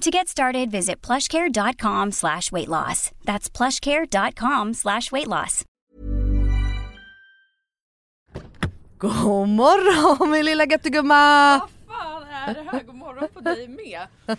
To get started, visit plushcare.com slash weight loss. That's plushcare.com slash weight loss. God morgon min lilla göttegumma! Vad fan är det här? God morgon på dig med.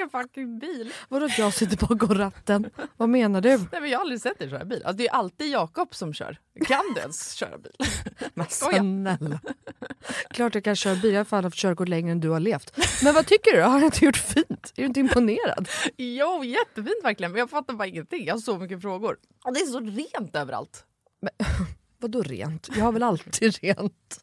en fucking bil. Vadå att jag sitter bakom ratten? Vad menar du? Nej, men jag har aldrig sett dig köra bil. Alltså, det är alltid Jakob som kör. Kan du ens köra bil? Men snälla. Klart jag kan köra bil, jag har fan haft körkort längre än du har levt. Men vad tycker du? Har jag inte gjort fint? Är du inte imponerad? Jo, jättefint verkligen. Men jag fattar bara ingenting. Jag har så mycket frågor. Och det är så rent överallt. Vadå rent? Jag har väl alltid rent?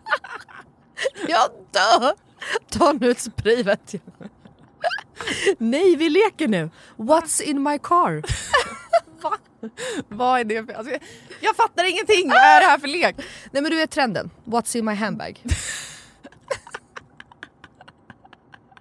Jag dör! Ta nu ett spray vet jag. Nej, vi leker nu. What's in my car? Va? Vad är det för... Alltså, jag, fattar ingenting! Vad är det här för lek? Nej men du vet trenden. What's in my handbag?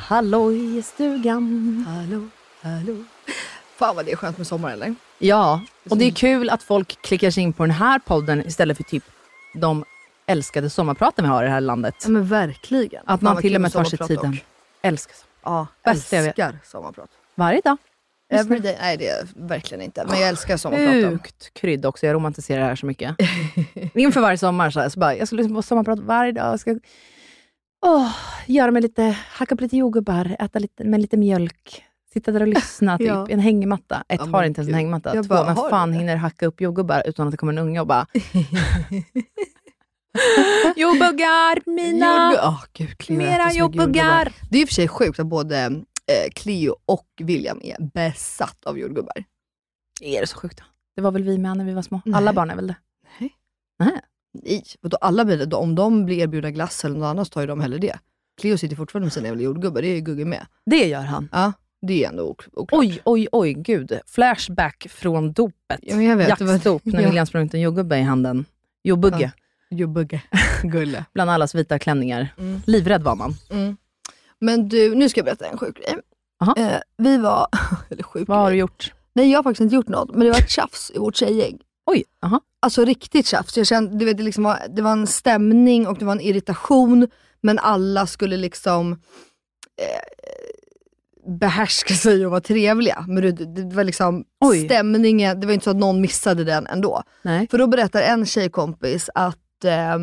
Halloj i stugan. Hallå, hallå. Fan vad det är skönt med sommar eller? Ja, och det är kul att folk klickar sig in på den här podden istället för typ de älskade sommarpraten vi har i det här landet. Ja men verkligen. Att man till och med tar sig tiden. dock. Älskar. Ja, älskar sommarprat. Varje dag. Everyday, nej det är verkligen inte. Men jag älskar sommarprat. Sjukt krydd också, jag romantiserar det här så mycket. Inför varje sommar så, här, så bara, jag ska lyssna på sommarprat varje dag. Jag ska åh, göra mig lite, hacka upp lite jordgubbar, äta lite, med lite mjölk. Sitta där och lyssna, typ. Ja. en hängmatta. Ett, Ja, har inte ens en hängmatta. Jag Två, bara, du fan det? hinner hacka upp jordgubbar utan att det kommer en unge och bara... jordbuggar, mina! Jordgu- Åh gud, Cleo Mera jordgubbar. Det är i och för sig sjukt att både eh, Cleo och William är besatt av jordgubbar. Är det så sjukt? då? Det var väl vi med när vi var små? Nej. Alla barn är väl det? Nej. Nej. Nej, vadå, alla det. Om de blir erbjudna glass eller något annat så tar ju de hellre det. Cleo sitter fortfarande med sina jävla jordgubbar, det är ju Gugge med. Det gör han. Ja, det är ändå ok- oklart. Oj, oj, oj, gud. Flashback från dopet. Ja, jag vet, Jaktdop, när ja. William sprang ut en jordgubbe i handen. Jordbugge, Jordbugge. Gulle. bland allas vita klänningar. Mm. Livrädd var man. Mm. Men du, nu ska jag berätta en sjuk grej. Eh, vi var, eller sjuk Vad har du gjort? Nej jag har faktiskt inte gjort något, men det var ett tjafs i vårt tjejgäng. Oj, aha. Alltså riktigt tjafs. Jag kände, du vet, det, liksom var, det var en stämning och det var en irritation, men alla skulle liksom eh, behärska sig och vara trevliga. Men det, det var liksom Oj. stämningen, det var inte så att någon missade den ändå. Nej. För då berättar en tjejkompis att eh,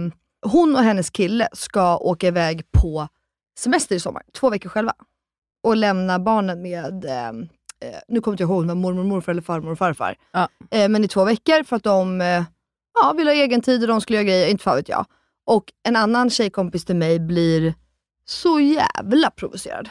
hon och hennes kille ska åka iväg på semester i sommar, två veckor själva. Och lämna barnen med, eh, eh, nu kommer jag inte ihåg om det var mormor, morfar eller farmor och farfar. Ja. Eh, men i två veckor för att de eh, ja, vill ha egen tid och de skulle göra grejer, inte fan vet jag. Och en annan tjejkompis till mig blir så jävla provocerad.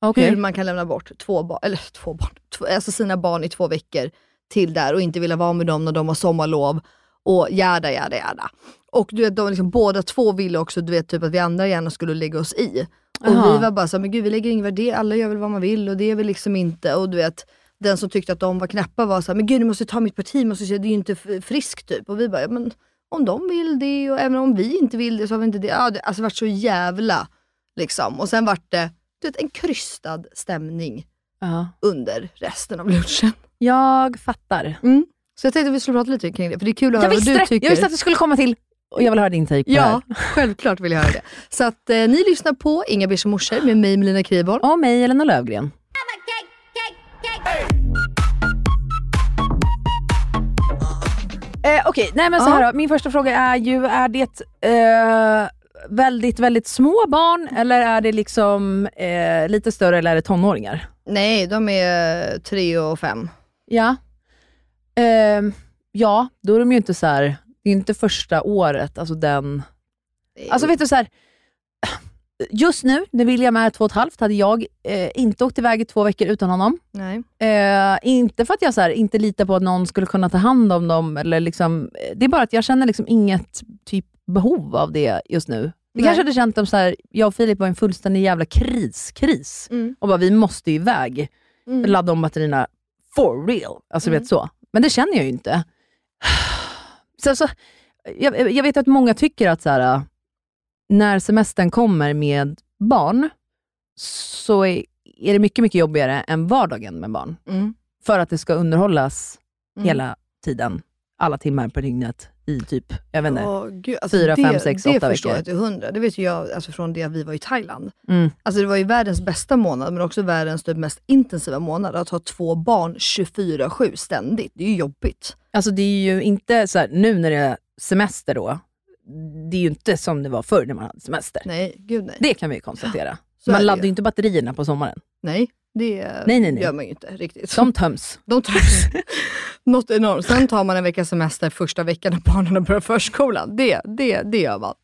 Okej. Hur man kan lämna bort två barn, eller två barn, två, alltså sina barn i två veckor till där och inte vilja vara med dem när de har sommarlov och jäda, jäda, jäda. Och du vet, de liksom, båda två ville också du vet, typ att vi andra gärna skulle lägga oss i. Och Aha. vi var bara så men gud vi lägger ingen värdering, alla gör väl vad man vill och det är väl liksom inte, och du vet, den som tyckte att de var knäppa var så men gud du måste ta mitt parti, måste säga, det är ju inte friskt typ. Och vi bara, ja, men om de vill det och även om vi inte vill det så har vi inte det. Ja, det alltså vart så jävla liksom. Och sen vart det du vet, en krystad stämning Ja. under resten av lunchen. Jag fattar. Så jag tänkte att vi skulle prata lite kring det, för det är kul att höra Jag vad visste du det! tycker. Jag visste att du skulle komma till och jag vill höra din take på det Ja, här. självklart vill jag höra det. Så att eh, ni lyssnar på Inga Birs morsor med mig Melina Kriborn. Och mig, Elina Lövgren. Eh, Okej, nej men så här då. Min första fråga är ju, är det eh, väldigt, väldigt små barn eller är det liksom eh, lite större eller är det tonåringar? Nej, de är tre och fem. Ja. Ehm, ja, då är de ju inte så här, det är inte första året, alltså den... Alltså vet du så här, just nu när William är två och ett halvt hade jag eh, inte åkt iväg i två veckor utan honom. Eh, inte för att jag så här, inte litar på att någon skulle kunna ta hand om dem, eller liksom, eh, det är bara att jag känner liksom inget typ behov av det just nu. Vi kanske hade känt om så här, jag och Filip var i en fullständig jävla kris, kris. Mm. och bara vi måste iväg, Mm. ladda om batterierna for real. Alltså vet så. Men det känner jag ju inte. Så, så, jag, jag vet att många tycker att så här, när semestern kommer med barn, så är, är det mycket, mycket jobbigare än vardagen med barn. Mm. För att det ska underhållas Mm. hela tiden, alla timmar per dygnet i typ, jag vet inte. Åh, gud, alltså Fyra, det, fem, sex, det åtta förstår veckor. jag till hundra. Det vet ju jag alltså från det vi var i Thailand. Mm. Alltså det var ju världens bästa månad, men också världens typ mest intensiva månad. Att ha två barn 24-7 ständigt, det är ju jobbigt. Alltså det är ju inte så här, nu när det är semester då, det är ju inte som det var förr när man hade semester. Nej, gud nej. Det kan vi ju konstatera. Så man det laddar ju inte batterierna på sommaren. Nej, det Nej, nej, nej. gör man ju inte riktigt. De töms. De töms. Något enormt. Sen tar man en veckas semester första veckan när barnen börjar förskolan. Det, det, det gör man.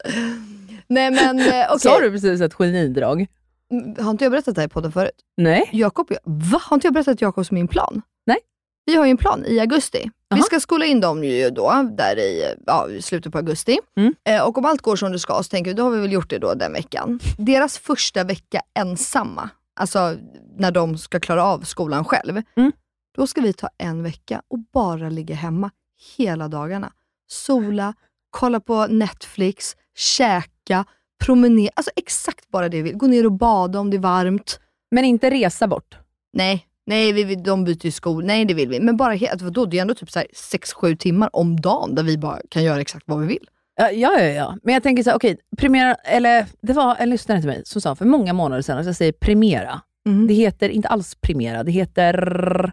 Nej men eh, okej. Sa du precis ett genidrag? Mm, Har inte jag berättat det här i podden förut? Nej. Jakob, va? Har inte jag berättat Jakobs min plan? Nej. Vi har ju en plan i augusti. Vi Jaha. ska skola in dem ju då, där i ja, slutet på augusti. Mm. Eh, och om allt går som det ska så tänker vi, då har vi väl gjort det då den veckan. Deras första vecka ensamma, alltså när de ska klara av skolan själv. Mm. Då ska vi ta en vecka och bara ligga hemma hela dagarna. Sola, kolla på Netflix, käka, promenera. Alltså exakt bara det vi vill. Gå ner och bada om det är varmt. Men inte resa bort. Nej, nej vi, de byter ju skor. Nej, det vill vi. Men bara helt, vadå, det är ändå typ 6-7 timmar om dagen där vi bara kan göra exakt vad vi vill. Ja, ja, ja. Men jag tänker så här, okej, primera, eller det var en lyssnare till mig som sa för många månader sedan att jag säger primera. Mm. Det heter inte alls primera, det heter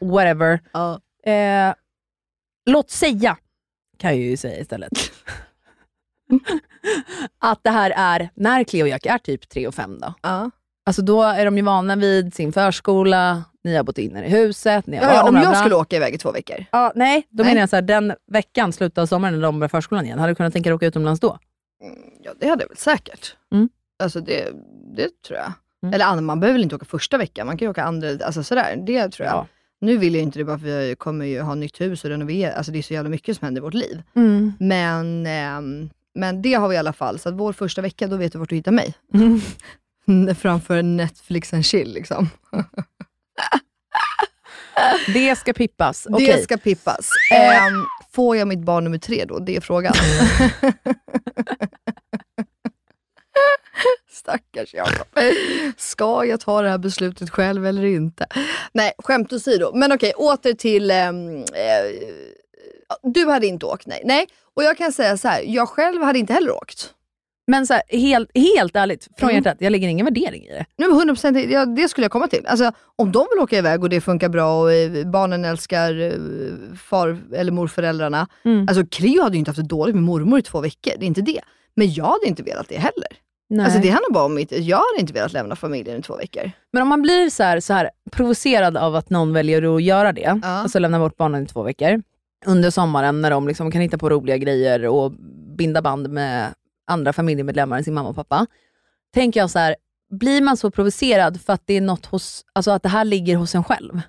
whatever. Ja. Eh, låt säga, kan jag ju säga istället. att det här är när Cleo och Jack är typ 3 och 5 då. Ja. Alltså då är de ju vana vid sin förskola, ni har bott in er i huset, ni har Ja, ja, om jag bla. skulle åka iväg i två veckor. Ja, nej, då Nej. menar jag så här, den veckan, slutet av sommaren när de börjar förskolan igen, hade du kunnat tänka dig åka utomlands då? Ja, det hade jag väl säkert. Mm. Alltså det, det tror jag. Mm. Eller an- man behöver väl inte åka första veckan, man kan ju åka andra, alltså sådär. Det tror jag. Ja. Nu vill jag inte det bara för jag kommer ju ha nytt hus och renovera, alltså det är så jävla mycket som händer i vårt liv. Mm. Men, ehm, men det har vi i alla fall, så att vår första vecka, då vet du vart du hittar mig. Framför Netflix and chill liksom. Det ska pippas. Det Okej. ska pippas. Ehm, får jag mitt barn nummer tre då? Det är frågan. Stackars Jakob. Ska jag ta det här beslutet själv eller inte? Nej, skämt åsido. Men okej, åter till... ehm, eh, du hade inte åkt, nej. nej. Och jag kan säga så här, jag själv hade inte heller åkt. Men så här, helt, helt ärligt, från Mm. hjärtat, jag lägger ingen värdering i det. Nu 100%, det- ja, det skulle jag komma till. Alltså, om de vill åka iväg och det funkar bra och eh, barnen älskar eh, far eller morföräldrarna. Mm. Alltså Cleo hade ju inte haft det dåligt med mormor i två veckor, det är inte det. Men jag hade inte velat det heller. Nej. Alltså det handlar bara om mitt, jag hade inte velat lämna familjen i två veckor. Men om man blir så här, så här provocerad av att någon väljer att göra det, Ja. alltså lämna bort barnen i två veckor, under sommaren när de liksom kan hitta på roliga grejer och binda band med andra familjemedlemmar än sin mamma och pappa. Tänker jag så här, blir man så provocerad för att det är något hos, alltså att det här ligger hos en själv?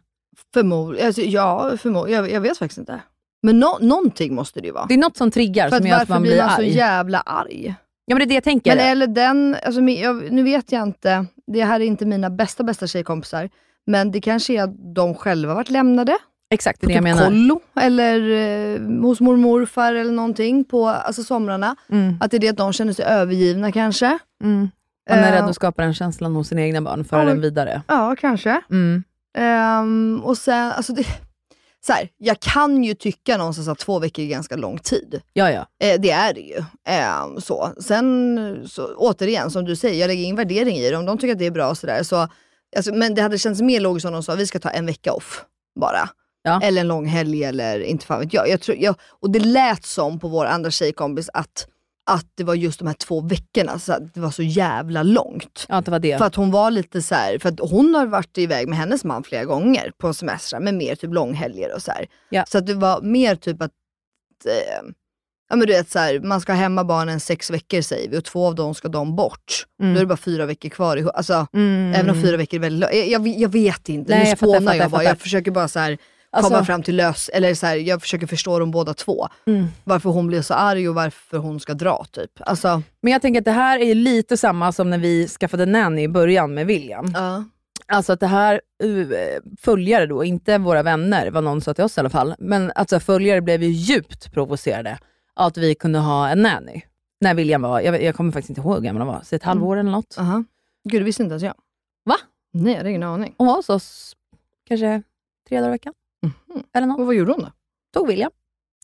Förmodligen, alltså, ja förmodligen, jag, jag vet faktiskt inte. Men nå någonting måste det ju vara. Det är något som triggar För som gör att varför man blir blir man så arg. jävla arg? Ja men det är det jag tänker. Men eller den, alltså, jag, nu vet jag inte, det här är inte mina bästa bästa tjejkompisar, men det kanske är att de själva varit lämnade. Exakt, det är det jag typ menar. kollo eller eh, hos morfar eller någonting på alltså somrarna. Mm. Att det är det att de känner sig övergivna kanske. Mm. Han är Eh, rädd att skapa den känslan hos sina egna barn, föra Ja, den vidare. Ja, kanske. Mm. Ehm, och sen, alltså det, så här, jag kan ju tycka någonstans att två veckor är ganska lång tid. Ja, ja. Eh, det är det ju. Ehm, så. Sen, så, återigen, som du säger, jag lägger ingen värdering i det. Om de tycker att det är bra sådär. Så, alltså, men det hade känts mer logiskt om de sa vi ska ta en vecka off bara. Ja. Eller en lång helg eller inte fan vet jag. jag, tror, jag och det lät som på vår andra tjejkompis att, att det var just de här två veckorna, så att det var så jävla långt. Ja, det var det. För att hon var lite så här, för att hon har varit iväg med hennes man flera gånger på semestrar, med mer typ långhelger och så. Ja. Så att det var mer typ att, eh, ja men du vet så här, man ska ha hemma barnen sex veckor säger vi och två av dem ska de bort. Mm. Då är det bara fyra veckor kvar. i- Alltså, Mm. Även om fyra veckor är väldigt långt. Jag, jag, jag vet inte, Nej, nu jag fattar, spånar fattar, jag bara. fattar. Jag försöker bara så här, Alltså- komma fram till lös, eller så här, jag försöker förstå dem båda två. Mm. Varför hon blev så arg och varför hon ska dra typ. Alltså, Men jag tänker att det här är lite samma som när vi skaffade nanny i början med William. ja. Alltså att det här, uh, följare då, inte våra vänner, vad någon sa till oss i alla fall, men alltså följare blev ju djupt provocerade av att vi kunde ha en nanny. När William var, jag, jag kommer faktiskt inte ihåg hur gammal han var, så ett halvår eller något. Aha. Gud det visste inte ens jag. Va? Nej jag hade ingen aning. Hon var hos oss kanske tre dagar i veckan. Mhm. Eller något. Och vad gjorde hon då? Tog William.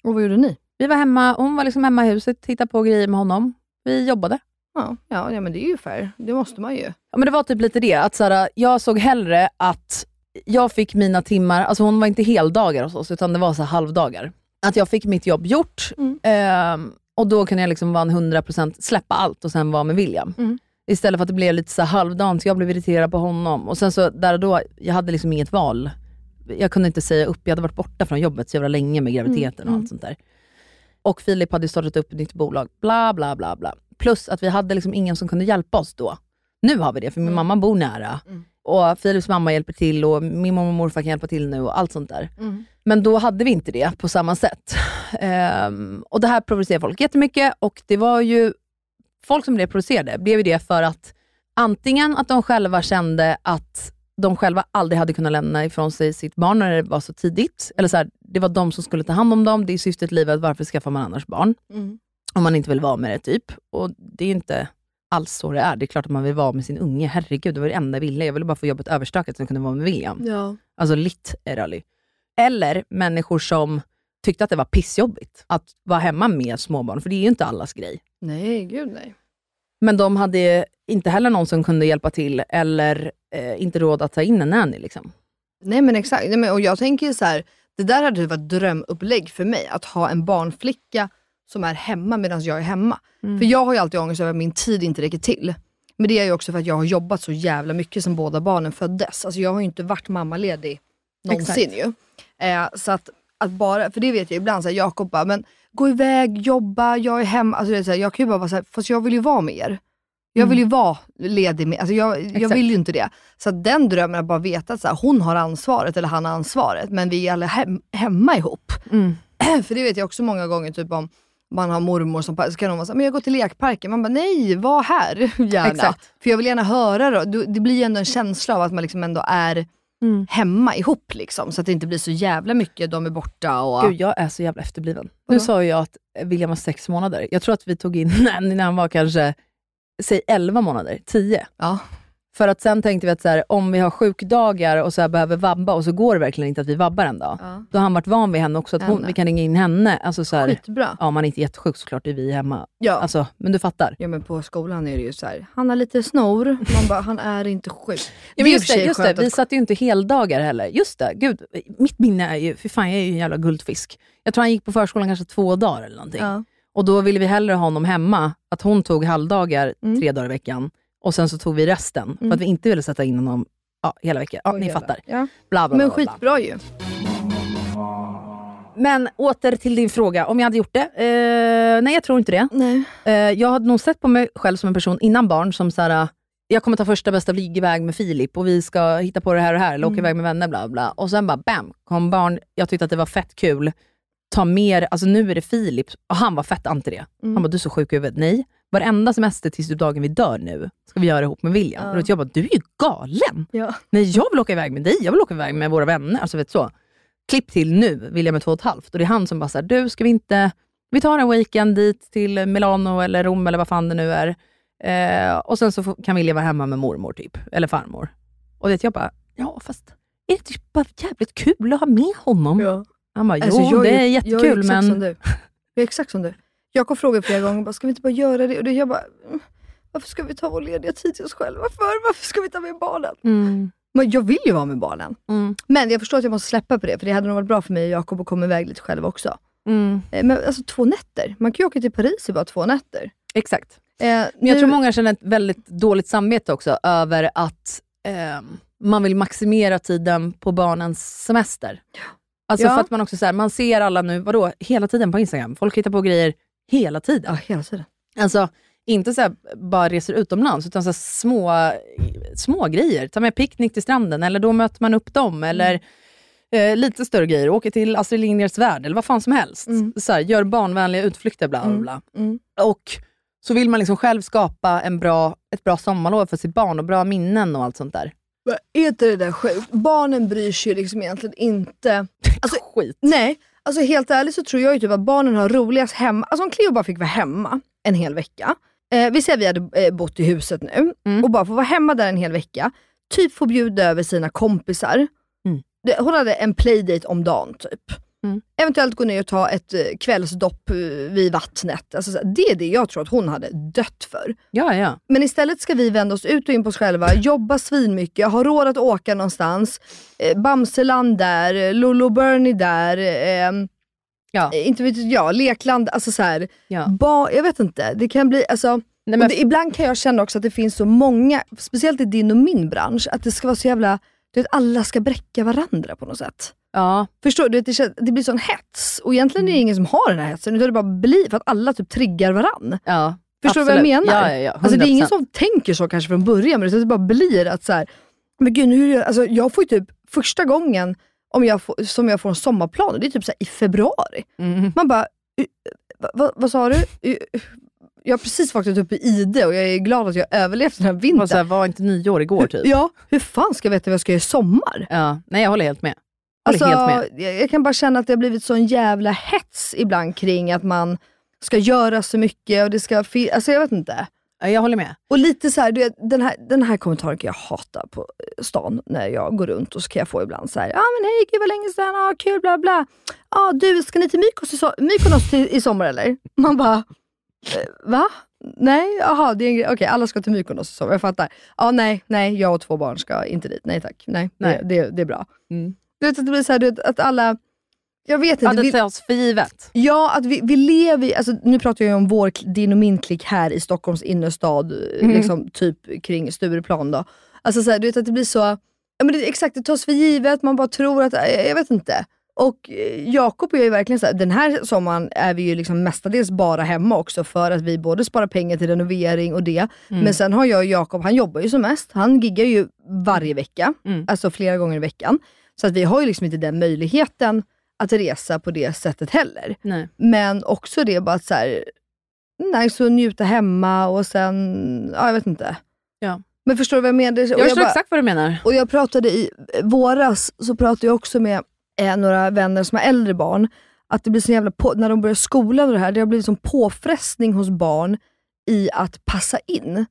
Och vad gjorde ni? Vi var hemma, hon var liksom hemma i huset, tittade på grejer med honom. Vi jobbade. Ja, ja, ja men det är ju fair. Det måste man ju. Ja, men det var typ lite det, att så här, jag såg hellre att jag fick mina timmar, alltså hon var inte heldagar hos oss, utan det var så halvdagar. Att jag fick mitt jobb gjort Mm. ehm, och då kunde jag liksom vara en 100% släppa allt och sen vara med William. Mm. Istället för att det blev lite så halvdant, jag blev irriterad på honom. Och sen så där och då, jag hade liksom inget val. Jag kunde inte säga upp, jag hade varit borta från jobbet så jävla länge med graviditeten och Mm. allt sånt där. Och Filip hade startat upp ett nytt bolag, bla bla bla. bla. Plus att vi hade liksom ingen som kunde hjälpa oss då. Nu har vi det, för min mamma bor nära. Mm. Och Filips mamma hjälper till och min mormor och morfar kan hjälpa till nu och allt sånt där. Mm. Men då hade vi inte det på samma sätt. Ehm, och Det här provocerar folk jättemycket och det var ju folk som blev provocerade, blev ju det för att antingen att de själva kände att de själva aldrig hade kunnat lämna ifrån sig sitt barn när det var så tidigt. Eller så här, det var de som skulle ta hand om dem, det är syftet i livet, varför skaffar man annars barn? Mm. Om man inte vill vara med det typ. Och det är inte alls så det är. Det är klart att man vill vara med sin unge. Herregud, det var det enda jag ville. Jag ville bara få jobbet överstökat så jag kunde vara med William. Ja. Alltså literally. Eller människor som tyckte att det var pissjobbigt att vara hemma med småbarn, för det är ju inte allas grej. Nej, gud nej. Men de hade inte heller någon som kunde hjälpa till eller eh, inte råd att ta in en nanny. Liksom. Nej men exakt. Nej, men, och jag tänker så här, det där hade varit drömupplägg för mig. Att ha en barnflicka som är hemma medan jag är hemma. Mm. För jag har ju alltid ångest över att min tid inte räcker till. Men det är ju också för att jag har jobbat så jävla mycket sedan båda barnen föddes. Alltså jag har ju inte varit mammaledig någonsin ju. Eh, så att, att bara, för det vet jag ibland, Jakob bara, men gå iväg, jobba, jag är hemma. Alltså det är så här, jag kan ju bara vara såhär, fast jag vill ju vara med er. Jag vill ju vara ledig med, alltså jag, jag Mm. Exakt. vill ju inte det. Så den drömmen att bara veta att så här, hon har ansvaret, eller han har ansvaret, men vi är alla hem, hemma ihop. Mm. För det vet jag också många gånger, typ om man har mormor som så kan hon vara såhär, men jag går till lekparken. Man bara, nej, var här gärna. Exakt. För jag vill gärna höra då. Det blir ju ändå en känsla av att man liksom ändå är Mm. hemma ihop. Liksom, så att det inte blir så jävla mycket, de är borta och... Gud, jag är så jävla efterbliven. Nu Vadå? sa ju jag att William var sex månader. Jag tror att vi tog in nanny när han var kanske, säg 11 månader, 10. Ja. För att sen tänkte vi att så här, om vi har sjukdagar och så behöver vabba och så går det verkligen inte att vi vabbar en dag. Ja. Då har han varit van vid henne också, att hon, Henne. vi kan ringa in henne. Alltså så här, Skitbra. ja, om man inte är jättesjuk såklart är vi hemma. Ja. Alltså, men du fattar. ja men på skolan är det ju så här. han har lite snor. Man bara, han är inte sjuk. Ja, är men just det, just det. vi att- satt ju inte heldagar heller. Just det, gud. Mitt minne är ju, för fan jag är ju en jävla guldfisk. Jag tror han gick på förskolan kanske två dagar eller någonting. Ja. Och då ville vi hellre ha honom hemma, att hon tog halvdagar Mm. tre dagar i veckan och sen så tog vi resten. För Mm. att vi inte ville sätta in honom ja, hela veckan. Ja, ni hela- fattar. Ja. Bla, bla, Men bla, skitbra ju. Men åter till din fråga, om jag hade gjort det? Eh, nej, jag tror inte det. Nej. Eh, jag hade nog sett på mig själv som en person innan barn som så här, jag kommer ta första bästa flyg iväg med Filip och vi ska hitta på det här och här, eller åka Mm. iväg med vänner, bla bla. Och sen bara bam, kom barn. Jag tyckte att det var fett kul. Ta mer, alltså nu är det Filip, och han var fett anti det. Mm. Han bara, du är så sjuk i huvudet. Nej, varenda semester tills typ dagen vi dör nu, ska vi göra ihop med William. Ja. Och då jag bara, du är ju galen. Ja. Nej, jag vill åka iväg med dig, jag vill åka iväg med våra vänner. Alltså vet så. Klipp till nu, William är två och ett halvt. Och det är han som bara såhär, du ska vi inte, vi tar en weekend dit till Milano eller Rom eller vad fan det nu är. Eh, och sen så kan William vara hemma med mormor, typ. Eller farmor. Och vet jag bara, ja fast är det inte bara jävligt kul att ha med honom? Ja. Han bara, jo Alltså, jag det är jättekul jag är exakt men... Som du. Jag är exakt som du. Jakob frågade flera gånger, bara, ska vi inte bara göra det? Och jag bara, "Mm, varför ska vi ta vår lediga tid till oss själva för? Varför ska vi ta med barnen? Mm, Men jag vill ju vara med barnen. mm, Men jag förstår att jag måste släppa på det, för det hade nog varit bra för mig och Jakob att komma iväg lite själv också. mm. Eh, Men alltså två nätter, man kan ju åka till Paris i bara två nätter. Exakt. Eh, Men jag nu- tror många känner ett väldigt dåligt samvete också över att eh, man vill maximera tiden på barnens semester. Alltså Ja. för att man också så här, man ser alla nu, vadå, hela tiden på Instagram. Folk hittar på grejer hela tiden. Ja, hela tiden. Alltså inte så bara reser utomlands, utan så små, små grejer. Ta med picknick till stranden, eller då möter man upp dem. Eller eh, lite större grejer, åker till Astrid Lindgrens värld, eller vad fan som helst. Mm. Så här, gör barnvänliga utflykter, bla bla Mm. bla. Mm. Och så vill man liksom själv skapa en bra, ett bra sommarlov för sitt barn och bra minnen och allt sånt där. Är inte det där sjukt? Barnen bryr sig ju liksom egentligen inte. Alltså, Skit. Nej, alltså helt ärligt så tror jag ju typ att barnen har roligast hemma. Alltså om Cleo bara fick vara hemma en hel vecka. Eh, vi säger att vi hade eh, bott i huset nu Mm. och bara få vara hemma där en hel vecka. Typ få bjuda över sina kompisar. Mm. Hon hade en playdate om dagen typ. Mm. Eventuellt gå ner och ta ett eh, kvällsdopp eh, vid vattnet. Alltså, det är det jag tror att hon hade dött för. Ja, ja. Men istället ska vi vända oss ut och in på oss själva, jobba svinmycket, ha råd att åka någonstans. Eh, Bamseland där, Lolo Bernie där, eh, Ja. inte vet jag, Lekland. Alltså så här, ja. ba, jag vet inte, det kan bli, alltså, Nej, men, det, ibland kan jag känna också att det finns så många, speciellt i din och min bransch, att det ska vara så jävla, du vet alla ska bräcka varandra på något sätt. Ja, Förstår du? Det, känns- det blir sån hets och egentligen är det ingen som har den här hetsen, utan det bara blir för att alla typ triggar varann. ja. Förstår du vad jag Absolut. menar? Ja, ja, ja. Alltså det är ingen 100%. som tänker så kanske från början, men det bara blir att så här, men gud, hur, gör- alltså, jag får ju typ första gången om jag får, som jag får en sommarplan, det är typ så i februari. Mm. Man bara, "Uh, va, va, vad sa du? Jag har precis vaknat upp i ide och jag är glad att jag har överlevt den här Var, vintern. så här, var inte nyår igår typ? Ja, hur fan ska jag veta vad jag ska göra i sommar? Ja. Nej, jag håller helt med. Alltså, jag, jag kan bara känna att det har blivit sån jävla hets ibland kring att man ska göra så mycket och det ska Alltså jag vet inte. Ja, jag håller med. Och lite så här, du vet, den, här, den här kommentaren kan jag hata på stan när jag går runt och så kan jag få ibland så här, ja ah, men hej, gud vad länge sedan, ah, kul, bla bla. Ah, du, ska ni till Mykonos i, so- Mykonos till, i sommar eller? Man bara, eh, va? Nej, jaha, det är en grej. Okej, alla ska till Mykonos i sommar, jag fattar. Ja, nej, nej, jag och två barn ska inte dit. Nej tack, nej, Nej. Det, det, det är bra. Mm. Du vet att det blir så här, du vet, att alla, jag vet inte. det vi, tas för givet. Ja, att vi, vi lever i, alltså, nu pratar jag om vår, din och min klick här i Stockholms innerstad, Mm. liksom, typ kring Stureplan. Då. Alltså, så här, du vet att det blir så, ja, men det, exakt det tas för givet, man bara tror att, jag, jag vet inte. Och eh, Jakob är ju verkligen så här, den här sommaren är vi ju liksom mestadels bara hemma också för att vi både sparar pengar till renovering och det. Mm. Men sen har jag och Jakob, han jobbar ju som mest, han giggar ju varje vecka, Mm. alltså flera gånger i veckan. Så att vi har ju liksom inte den möjligheten att resa på det sättet heller. Nej. Men också det bara att så här, nice att njuta hemma och sen, ja jag vet inte. Ja. Men förstår du vad jag menar? Och Jag förstår bara- exakt vad du menar. och jag pratade i våras, så pratade jag också med eh, några vänner som har äldre barn, att det blir så jävla, på, när de börjar skolan och det här, det har blivit sån påfrestning hos barn i att passa in.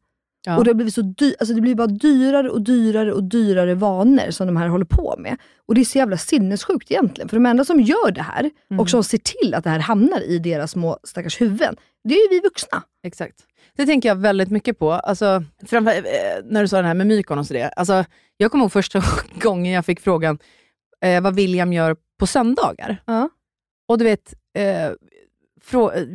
Ja. Och det, har blivit så dy- alltså det blir bara dyrare och dyrare och dyrare vanor som de här håller på med. Och det är så jävla sinnessjukt egentligen, för de enda som gör det här Mm. och som ser till att det här hamnar i deras små stackars huvuden, det är ju vi vuxna. Exakt. Det tänker jag väldigt mycket på. Alltså, framför, eh, när du sa det här med Mykonos och det. Alltså, jag kommer ihåg första gången jag fick frågan eh, vad William gör på söndagar. Ja. Och du vet, eh,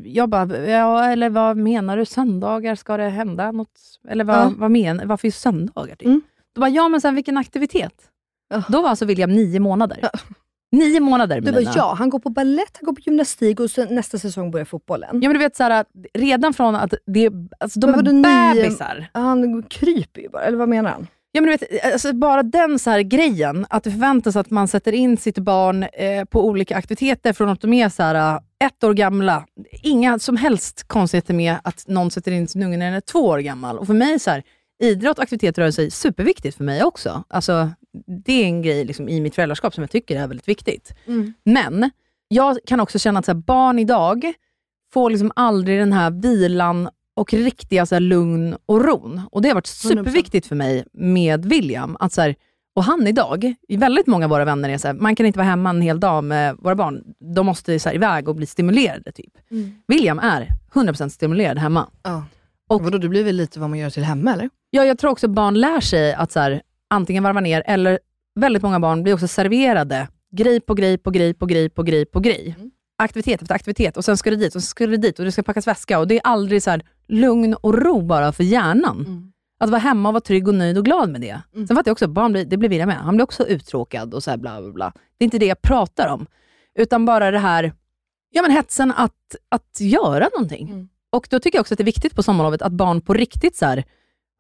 jag bara, ja, eller vad menar du? Söndagar, ska det hända något? Eller vad, Ja. vad menar Varför just söndagar? Typ? Mm. Då bara, ja men sen vilken aktivitet? Ja. Då var alltså William nio månader. Nio månader Du bara, ja, han går på ballett, han går på gymnastik och sen nästa säsong börjar fotbollen. Ja men du vet, så här, redan från att det, alltså, de Men är vadå nio- bebisar. Han kryper ju bara, eller vad menar han? Ja, men du vet, alltså bara den så här grejen, att det förväntas att man sätter in sitt barn eh, på olika aktiviteter från att de är så här, ett år gamla. Inga som helst konstigheter med att någon sätter in sin unge när den är två år gammal. Och för mig så här, idrott, aktivitet, rörelse är superviktigt för mig också. Alltså, det är en grej liksom, i mitt föräldraskap som jag tycker är väldigt viktigt. Men jag kan också känna att så här, barn idag får liksom aldrig den här vilan och riktiga så här, lugn och ron. Och Det har varit 100%. superviktigt för mig med William. Att, så här, och han idag, väldigt många av våra vänner är så här, man kan inte vara hemma en hel dag med våra barn. De måste så här, iväg och bli stimulerade. Typ. William är 100% stimulerad hemma. Ja. Och- vadå, det blir väl lite vad man gör till hemma eller? Ja, jag tror också barn lär sig att så här, antingen varva ner, eller väldigt många barn blir också serverade grej på grej på grej på grej på grej på grej. Aktivitet efter aktivitet och sen ska du dit och sen ska du dit och det ska packas väska och det är aldrig så lugn och ro bara för hjärnan. Att vara hemma och vara trygg och nöjd och glad med det. Sen fattar jag också, barn blir, det blir William med. Han blir också uttråkad och så här bla bla bla. Det är inte det jag pratar om. Utan bara det här, ja men hetsen att, att göra någonting. Och då tycker jag också att det är viktigt på sommarlovet att barn på riktigt så här,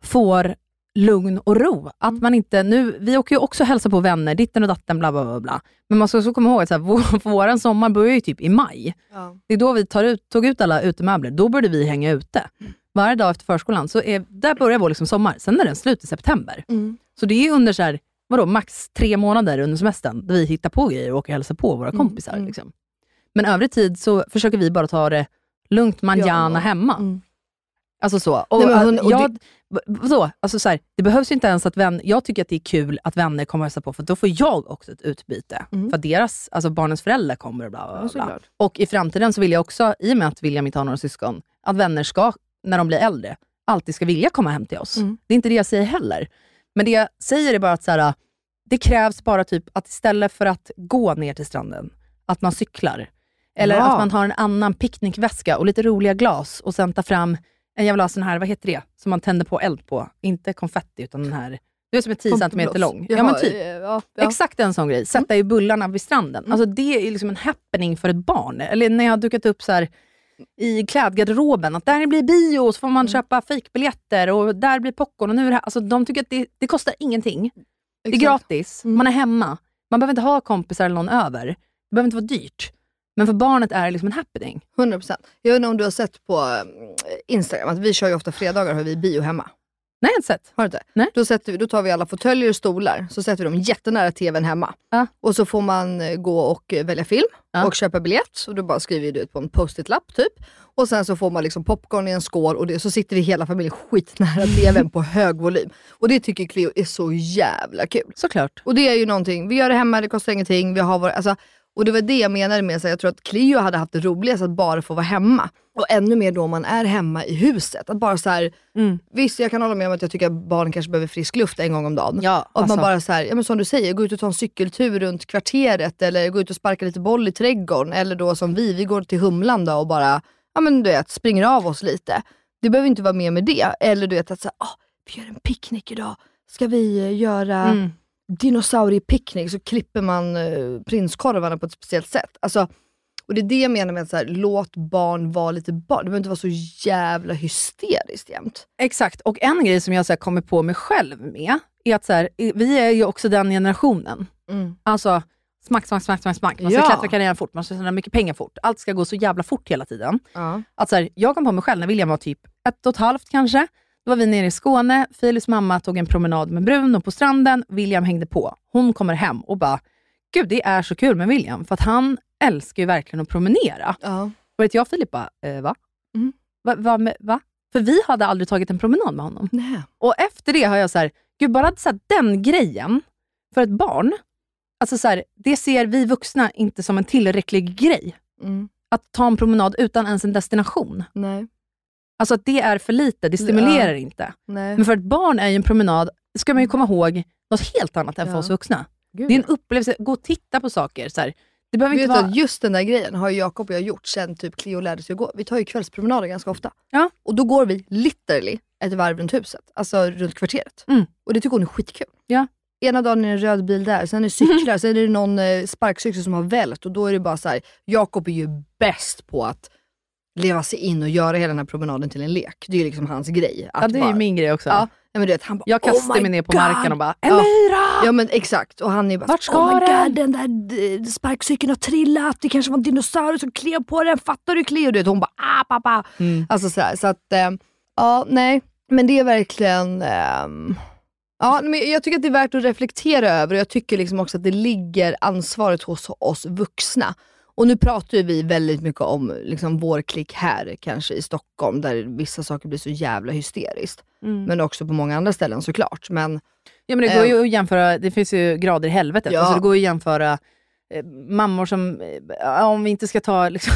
får lugn och ro. Att man inte, nu, vi åker ju också och hälsar på vänner, ditten och datten, bla bla bla. bla. Men man ska också komma ihåg att så här, vår, våran sommar börjar ju typ i maj. Ja. Det är då vi tar ut, tog ut alla utemöbler. Då började vi hänga ute. Varje dag efter förskolan, så är, där börjar vår liksom sommar. Sen är den slut i september. Mm. Så det är under så här, vadå, max tre månader under semestern, där vi hittar på grejer och åker och hälsar på våra Mm, kompisar. Liksom. Men övrig tid så försöker vi bara ta det lugnt manjana Ja. hemma. Mm. Alltså så. Och, Nej, hon- och jag, v- vadå? Alltså så här, det behövs ju inte ens att vänner, jag tycker att det är kul att vänner kommer och hälsar på, för då får jag också ett utbyte. Mm. För deras, alltså barnens föräldrar kommer och bla bla Ja, bla. såklart. Och i framtiden så vill jag också, i och med att William inte har några syskon, att vänner ska, när de blir äldre, alltid ska vilja komma hem till oss. Mm. Det är inte det jag säger heller. Men det jag säger är bara att så här, det krävs bara typ att istället för att gå ner till stranden, att man cyklar. Eller Ja. att man har en annan picknickväska och lite roliga glas och sen tar fram en jävla sån här, vad heter det, som man tänder på eld på. Inte konfetti, utan den här, du vet som är 10 centimeter lång. Ja, men typ. Ja, ja. Mm. Exakt en sån grej. Sätta i bullarna vid stranden. Alltså det är liksom en happening för ett barn. Eller när jag har dukat upp så här i klädgarderoben, att där blir bio och så får Mm. man köpa fejkbiljetter och där blir popcorn och nu är det här. Alltså de tycker att det, det kostar ingenting. Det är Exakt. gratis, Mm. man är hemma. Man behöver inte ha kompisar eller någon över. Det behöver inte vara dyrt. Men för barnet är det liksom en happening. 100%. Jag inte om du har sett på mm, Instagram att vi kör ju ofta fredagar har vi bio hemma. Nej, jag har inte sett. Har du inte? Nej. Då, sätter vi, då tar vi alla fåtöljer och stolar, så sätter vi dem jättenära tvn hemma. Ja. Och så får man eh, gå och eh, välja film Ja. och köpa biljett. Och då bara skriver du ut på en post-it-lapp typ. Och sen så får man liksom popcorn i en skål och det, så sitter vi hela familjen skitnära tvn på hög volym. Och det tycker Cleo är så jävla kul. Såklart. Och det är ju någonting, vi gör det hemma, det kostar ingenting. Vi har vår, alltså, och det var det jag menade med, så jag tror att Cleo hade haft det roligast att bara få vara hemma. Och ännu mer då man är hemma i huset. Att bara så här, Mm. Visst, jag kan hålla med om att jag tycker att barn kanske behöver frisk luft en gång om dagen. Ja, och att alltså. man bara så här, ja, men som du säger, gå ut och ta en cykeltur runt kvarteret eller gå ut och sparka lite boll i trädgården. Eller då som vi, vi går till Humlan och bara ja, men du vet, springer av oss lite. Det behöver inte vara mer med det. Eller du vet att så här, ah, vi gör en picknick idag. Ska vi eh, göra Mm. Dinosauriepicknick så klipper man eh, prinskorvarna på ett speciellt sätt. Alltså, och det är det jag menar med att så här, låt barn vara lite barn. Det behöver inte vara så jävla hysteriskt jämt. Exakt, och en grej som jag så här, kommer på mig själv med, är att så här, vi är ju också den generationen. Alltså, smack, smack, smack, smack, smack. Man ska Ja. klättra karriären fort, man ska tjäna mycket pengar fort. Allt ska gå så jävla fort hela tiden. Ja. Att så här, jag kom på mig själv när William var typ ett och ett halvt kanske. Då var vi nere i Skåne, Filips mamma tog en promenad med Bruno på stranden, William hängde på. Hon kommer hem och bara, gud det är så kul med William, för att han älskar ju verkligen att promenera. Ja. Och vet jag och Filip bara, eh, va? Mm. Va, va, med, va? För vi hade aldrig tagit en promenad med honom. Nej. Och efter det har jag så här, gud bara så här, den grejen för ett barn, alltså så här, det ser vi vuxna inte som en tillräcklig grej. Mm. Att ta en promenad utan ens en destination. Nej. Alltså att det är för lite, det stimulerar inte. Nej. Men för ett barn är ju en promenad, ska man ju komma ihåg, något helt annat än för Ja. oss vuxna. Gud, Det är en ja. upplevelse, gå och titta på saker. Så här. Det behöver inte vara... att just den där grejen har Jakob och jag gjort sen typ Cleo lärde sig att gå. Vi tar ju kvällspromenader ganska ofta. Ja. Och då går vi literally ett varv runt huset, alltså runt kvarteret. Mm. Och det tycker hon är skitkul. Ja. Ena dagen är det en röd bil där, sen är det cyklar, sen är det någon eh, sparkcykel som har vält och då är det bara så här. Jakob är ju bäst på att leva sig in och göra hela den här promenaden till en lek. Det är ju liksom hans grej. Att Ja, det är bara, ju min grej också. Ja, men du vet, han bara, Jag "Oh kastar my mig ner på God." marken och bara. Elvira! Ja men exakt. Och han är bara Vart ska oh my den?" God, den där eh, sparkcykeln har trillat, det kanske var en dinosaurie som klev på den, fattar du Cleo? Du vet, hon bara ah pappa. Mm. Alltså sådär, så att, eh, ja nej. Men det är verkligen, ehm, ja men jag tycker att det är värt att reflektera över och jag tycker liksom också att det ligger ansvaret hos oss vuxna. Och nu pratar ju vi väldigt mycket om liksom, vår klick här, kanske i Stockholm, där vissa saker blir så jävla hysteriskt. Men också på många andra ställen såklart. Men Ja, men det går ju att jämföra, det finns ju grader i helvetet. Ja. Alltså, det går ju att jämföra eh, mammor som, eh, om vi inte ska ta liksom,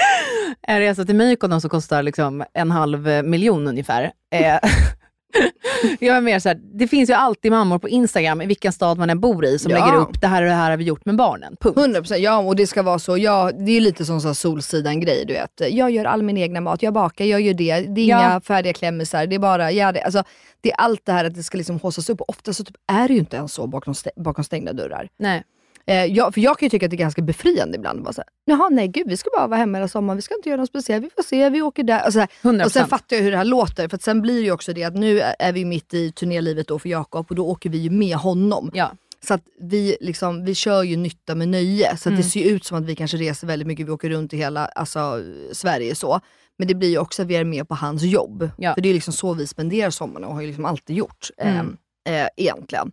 en resa till Mykonos som kostar liksom, en halv miljon ungefär. Eh, jag är mer så här, det finns ju alltid mammor på Instagram, i vilken stad man än bor i, som Ja. lägger upp det här och det här har vi gjort med barnen. Punkt. 100% ja och det ska vara så. Ja, det är lite som Solsidan-grej du vet. Jag gör all min egna mat, jag bakar, jag gör det. Det är Ja. inga färdiga klämmisar, det är bara, ja, det, alltså, det är allt det här att det ska liksom haussas upp ofta så typ är det ju inte ens så bakom, stä- bakom stängda dörrar. Nej. Eh, jag, för jag kan ju tycka att det är ganska befriande ibland. Bara så här, Jaha, nej gud, vi ska bara vara hemma hela sommaren, vi ska inte göra något speciellt, vi får se, vi åker där. Och, så här. 100%. och sen fattar jag hur det här låter, för att sen blir det ju också det att nu är vi mitt i turnélivet då för Jakob och då åker vi ju med honom. Ja. Så att vi, liksom, vi kör ju nytta med nöje, så att det ser ut som att vi kanske reser väldigt mycket, vi åker runt i hela alltså, Sverige så. Men det blir ju också att vi är med på hans jobb. Ja. För det är liksom så vi spenderar sommaren och har ju liksom alltid gjort. Eh, eh, egentligen.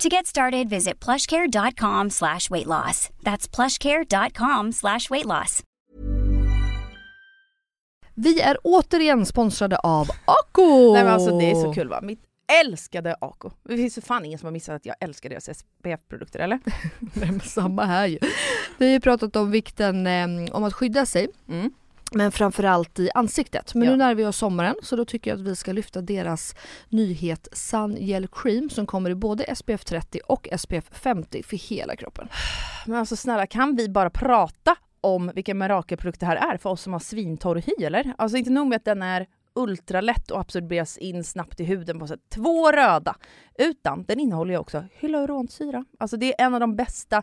To get started, visit plushcare.com slash weight loss. That's plushcare.com slash weight loss. Vi är återigen sponsrade av Ako! Nej, men alltså, det är så kul va? Mitt älskade Ako. Det finns ju fan ingen som har missat att jag älskar deras SPF-produkter eller? Nej, men samma här ju. Vi har ju pratat om vikten eh, om att skydda sig. Mm. Men framförallt i ansiktet. Men Ja. nu närmar vi oss sommaren så då tycker jag att vi ska lyfta deras nyhet Sun Gel Cream som kommer i både SPF 30 och SPF 50 för hela kroppen. Men alltså snälla, kan vi bara prata om vilken mirakelprodukt det här är för oss som har svintorr hy eller? Alltså inte nog med att den är ultralätt och absorberas in snabbt i huden på sätt. Två röda! Utan den innehåller ju också hyaluronsyra. Alltså det är en av de bästa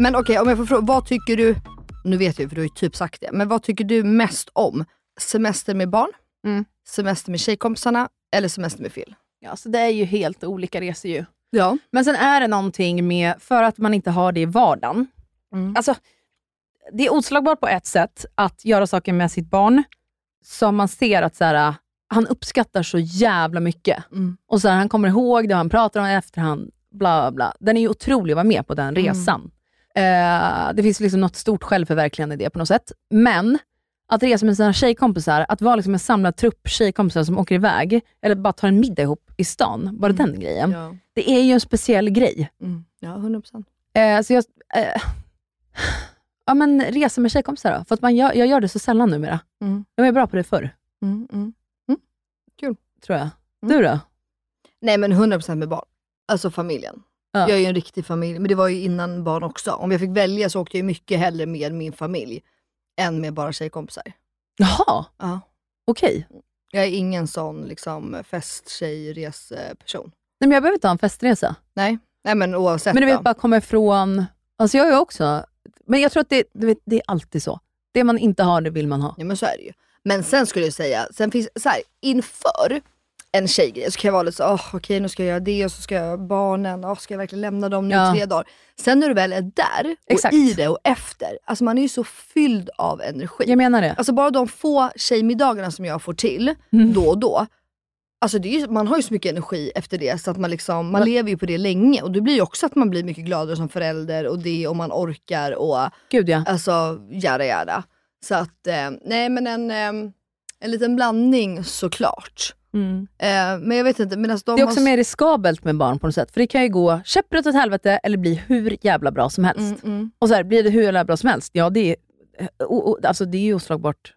Men okej, om jag får fråga, vad tycker du, nu vet jag för du har ju typ sagt det, men vad tycker du mest om? Semester med barn? Mm. Semester med tjejkompisarna? Eller semester med Phil? Ja, så det är ju helt olika resor ju. Ja. Men sen är det någonting med, för att man inte har det i vardagen. Mm. Alltså, det är oslagbart på ett sätt att göra saker med sitt barn som man ser att så här, han uppskattar så jävla mycket. Mm. Och så här, Han kommer ihåg det, han pratar om det i efterhand. Bla, bla. Den är ju otrolig att vara med på den Mm. resan. Eh, det finns liksom något stort självförverkligande i det på något sätt. Men att resa med sina tjejkompisar, att vara liksom en samlad trupp tjejkompisar som åker iväg, eller bara tar en middag ihop i stan, bara den grejen. Ja. Det är ju en speciell grej. Mm. ja, 100 procent. Eh, så jag, eh, ja men resa med tjejkompisar då, för att man gör, jag gör det så sällan numera. Mm. Jag var bra på det förr, Mm, mm. tror jag. Mm. Du då? Nej men 100% med barn. Alltså familjen. Ja. Jag är ju en riktig familj, men det var ju innan barn också. Om jag fick välja så åkte jag mycket hellre med min familj än med bara tjejkompisar. Jaha, Ja. okej. Jag är ingen sån liksom festtjejreseperson. Nej men jag behöver inte ha en festresa. Nej, Nej men oavsett. Men du vet, bara komma ifrån... Alltså jag är också... Men jag tror att det, vet, det är alltid så. Det man inte har, det vill man ha. Ja men så är det ju. Men sen skulle jag säga, sen finns så här, inför en tjejgrej så kan jag vara lite så, oh, okej nu ska jag göra det och så ska jag barnen, oh, ska jag verkligen lämna dem nu Ja. tre dagar? Sen när du väl är där och Exakt. i det och efter, alltså man är ju så fylld av energi. Jag menar det. Alltså bara de få tjejmiddagarna som jag får till Mm. då och då. Alltså det är ju, man har ju så mycket energi efter det så att man, liksom, man lever ju på det länge och det blir ju också att man blir mycket gladare som förälder och det och man orkar och Gud ja. alltså jada jada. Så att eh, nej men en, eh, en liten blandning såklart. Mm. Eh, men jag vet inte, men alltså de Det är också har... mer riskabelt med barn på något sätt. För det kan ju gå käpprätt åt helvete eller bli hur jävla bra som helst. Mm, mm. Och så här, blir det hur jävla bra som helst, ja det är, eh, o- o- alltså, det är ju oslagbart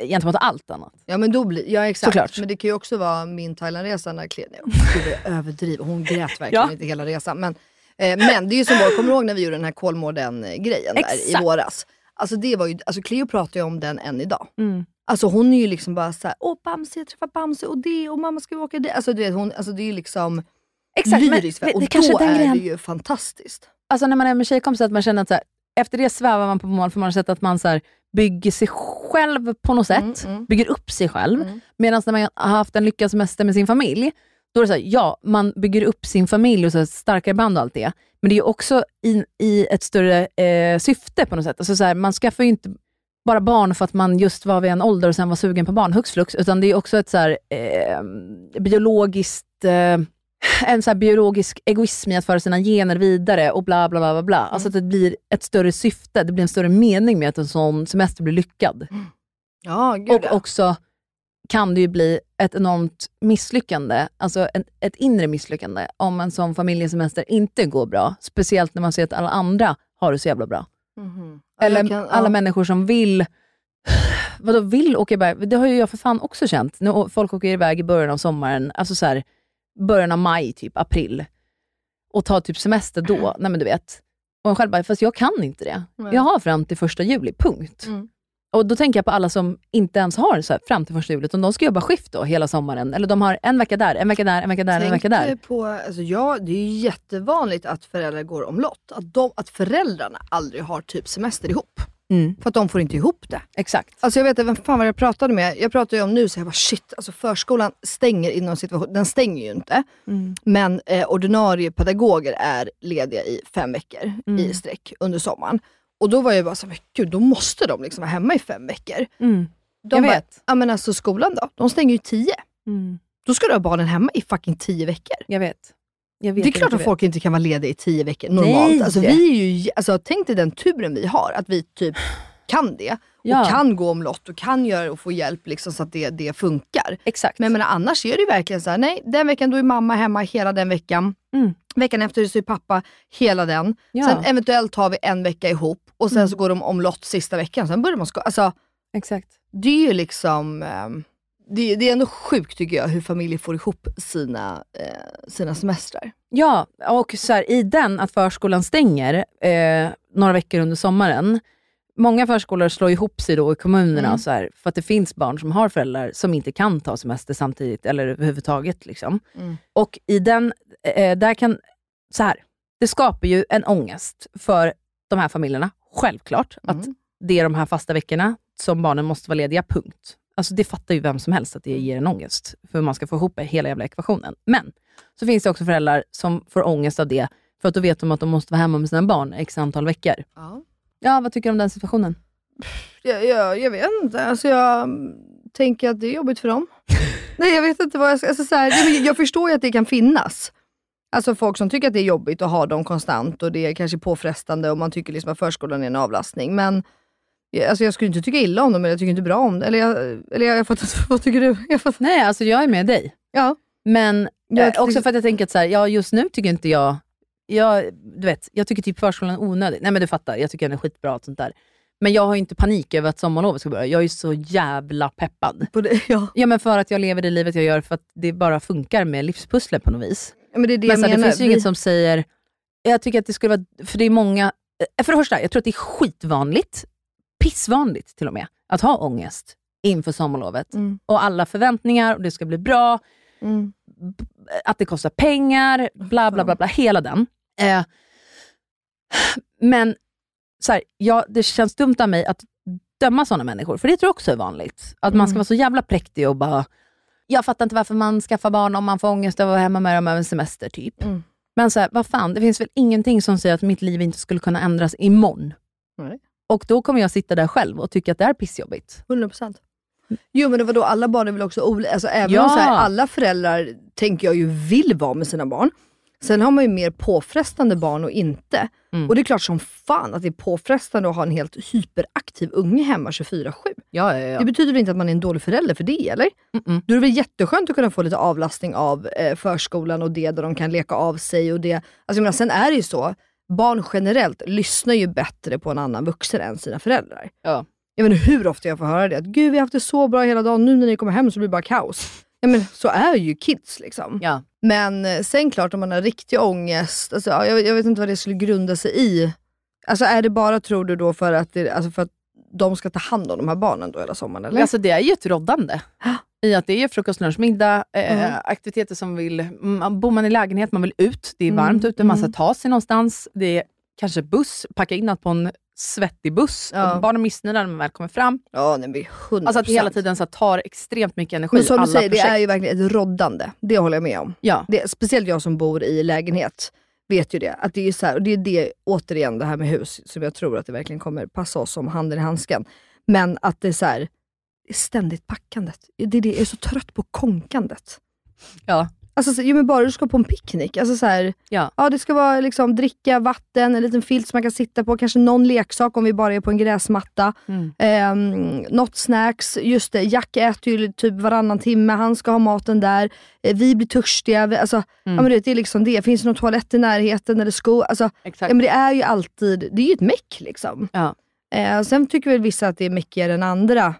eh, gentemot allt annat. Ja men då blir, ja exakt. Såklart. Men det kan ju också vara min Thailandresa när Clea, nej, gud jag överdriver, hon grät verkligen Ja. inte hela resan. Men, eh, men det är ju som kommer du ihåg när vi gjorde den här Kolmården-grejen där i våras? Alltså det var ju, alltså Cleo pratar ju om den än idag. Mm. Alltså hon är ju liksom bara såhär, åh Bamse, jag träffar Bamse och det och mamma ska vi åka dit. Alltså du vet, hon, alltså det är ju liksom Exakt, men lyriskt. det- och det då är grejen. det ju fantastiskt. Alltså när man är med tjejkompisar, att man känner att så här, efter det svävar man på mål för man har sett att man så här, bygger sig själv på något sätt, Mm, mm. bygger upp sig själv. Mm. Medan när man har haft en lyckad semester med sin familj, då är det så här, ja, man bygger upp sin familj och så starkare band och allt det. Men det är också i, i ett större eh, syfte på något sätt. Alltså så här, man skaffar ju inte bara barn för att man just var vid en ålder och sen var sugen på barn, hux flux, utan det är också ett så här, eh, biologiskt eh, en så biologisk egoism i att föra sina gener vidare och bla bla bla. bla, bla. Alltså att det blir ett större syfte, det blir en större mening med att en sån semester blir lyckad. Ja, gud Och ja. också kan det ju bli ett enormt misslyckande, alltså ett, ett inre misslyckande, om en sån familjesemester inte går bra. Speciellt när man ser att alla andra har det så jävla bra. Mhm. Eller kan- alla människor som vill Vadå vill åka iväg? Det har ju jag för fan också känt. När folk åker iväg i början av sommaren, alltså så här, början av maj, typ april, och tar typ semester då. Nej men du vet. Och en själv bara, fast jag kan inte det. Nej. Jag har fram till första juli, punkt. Mm. Och då tänker jag på alla som inte ens har så här, fram till första juli, utan de ska jobba skift då hela sommaren. Eller de har en vecka där, en vecka där, en vecka där, en vecka där. Tänk På, alltså ja, det är ju jättevanligt att föräldrar går omlott. Att, de, att föräldrarna aldrig har typ semester ihop. Mm. För att de får inte ihop det. Exakt. Alltså jag vet inte vem fan var jag pratade med. Jag pratade ju om nu så jag bara shit, alltså förskolan stänger inom situation. Den stänger ju inte. Mm. Men eh, ordinarie pedagoger är lediga i fem veckor Mm. i sträck under sommaren. Och då var jag bara så men gud då måste de liksom vara hemma i fem veckor. Mm. De Jag bara, vet. Ja men alltså skolan då? De stänger ju tio. Mm. Då ska du ha barnen hemma i fucking tio veckor. Jag vet. Jag vet Det är klart att folk inte kan vara lediga i tio veckor normalt. Nej. Alltså, vi är ju, alltså, tänk dig den turen vi har, att vi typ kan det. Ja. Och kan gå omlott och kan göra och få hjälp liksom, så att det, det funkar. Exakt. Men menar, annars är det verkligen så här, nej den veckan då är mamma hemma hela den veckan. Mm. Veckan efter så är pappa hela den. Ja. Sen eventuellt har vi en vecka ihop och sen Mm. så går de omlott sista veckan. Sen börjar man sko- alltså, Exakt. Det är ju liksom, ehm, det, det är ändå sjukt tycker jag hur familjer får ihop sina, eh, sina semestrar. Ja, och så här, i den att förskolan stänger eh, några veckor under sommaren. Många förskolor slår ihop sig då i kommunerna Mm. så här, för att det finns barn som har föräldrar som inte kan ta semester samtidigt eller överhuvudtaget. Liksom. Mm. Och i den, eh, där kan, så här, det skapar ju en ångest för de här familjerna, självklart. Att Mm. det är de här fasta veckorna som barnen måste vara lediga, punkt. Alltså det fattar ju vem som helst att det ger en ångest, för man ska få ihop hela jävla ekvationen. Men så finns det också föräldrar som får ångest av det, för att då vet de att de måste vara hemma med sina barn x antal veckor. Ja. Ja, vad tycker du om den situationen? Jag, jag, jag vet inte, alltså jag tänker att det är jobbigt för dem. Nej jag vet inte vad jag ska, alltså så här, jag, förstår ju att det kan finnas. Alltså folk som tycker att det är jobbigt att ha dem konstant och det är kanske påfrestande och man tycker liksom att förskolan är en avlastning. Men alltså jag skulle inte tycka illa om dem, eller jag tycker inte bra om det. Eller jag, eller jag, jag fattar, vad tycker du? Jag fattar. Nej, alltså jag är med dig. Ja. Men Jag eh, också för att jag tänker att så här, ja, just nu tycker inte jag... jag du vet, jag tycker typ förskolan är onödig. Nej men du fattar, jag tycker den är skitbra och sånt där. Men jag har inte panik över att sommarlovet ska börja. Jag är så jävla peppad. Det, ja. Ja men för att jag lever det livet jag gör för att det bara funkar med livspusslet på något vis. Ja, men det är det Men så det finns ju Vi- inget som säger... Jag tycker att det skulle vara... För det är många... eh, För det första, jag tror att det är skitvanligt, pissvanligt till och med, att ha ångest inför sommarlovet. Mm. Och alla förväntningar och det ska bli bra, Mm. Att det kostar pengar, bla bla bla, bla hela den. Eh, men så här, ja, det känns dumt av mig att döma sådana människor, för det tror jag också är vanligt. Att man ska Mm. vara så jävla präktig och bara, jag fattar inte varför man skaffar barn om man får ångest över att vara hemma med dem över en semester. typ. Mm. Men så här, vad fan, det finns väl ingenting som säger att mitt liv inte skulle kunna ändras imorgon. Nej. Och då kommer jag sitta där själv och tycka att det är pissjobbigt. 100%. Jo men det var då alla barn är väl också olika, alltså, även Ja. om så här, alla föräldrar tänker jag ju vill vara med sina barn. Sen har man ju mer påfrestande barn och inte. Mm. Och det är klart som fan att det är påfrestande att ha en helt hyperaktiv unge hemma 24-7. Ja, ja, Det betyder väl inte att man är en dålig förälder för det eller? Mm-mm. Då är det väl jätteskönt att kunna få lite avlastning av eh, förskolan och det, där de kan leka av sig och det. Alltså jag menar, sen är det ju så, barn generellt lyssnar ju bättre på en annan vuxen än sina föräldrar. Ja. Jag vet inte hur ofta jag får höra det, att gud vi har haft det så bra hela dagen, nu när ni kommer hem så blir det bara kaos. Ja, men så är ju kids liksom. Ja. Men eh, sen klart om man har riktig ångest, alltså, ja, jag, jag vet inte vad det skulle grunda sig i. Alltså är det bara, tror du då, för att, det, alltså för att de ska ta hand om de här barnen då hela sommaren? Eller? Alltså det är ju ett roddande. I att det är frukost, lunch, middag, eh, Mm. aktiviteter som vill... Man, bor man i lägenhet, man vill ut, det är Mm, varmt ute, man ska mm. ta sig någonstans. Det är kanske buss, packa in allt på en svettig buss. Ja. Och barnen är missnöjda när man väl kommer fram. ja, nej, men 100%. Alltså att det hela tiden så här, tar extremt mycket energi. Men som du säger, det projekt. är ju verkligen ett roddande. Det håller jag med om. Ja. Det, speciellt jag som bor i lägenhet vet ju det. Att det är så här, och det är det, återigen, det här med hus, som jag tror att det verkligen kommer passa oss som handen i handsken. Men att det är så här, det är ständigt packandet. Det är det, jag är så trött på konkandet. Ja. Alltså, så, jo, men bara du ska på en picknick. Alltså, så här, Ja. ja, det ska vara liksom, dricka, vatten, en liten filt som man kan sitta på, kanske någon leksak om vi bara är på en gräsmatta. Mm. Eh, något snacks, just det, Jack äter ju typ varannan timme, han ska ha maten där. Eh, vi blir törstiga, vi, alltså, ja, men du vet, det är liksom det. Finns det någon toalett i närheten eller sko? Alltså, Exakt. ja, men det är ju alltid, det är ju ett meck liksom. Ja. Eh, sen tycker väl vissa att det är meckigare än andra.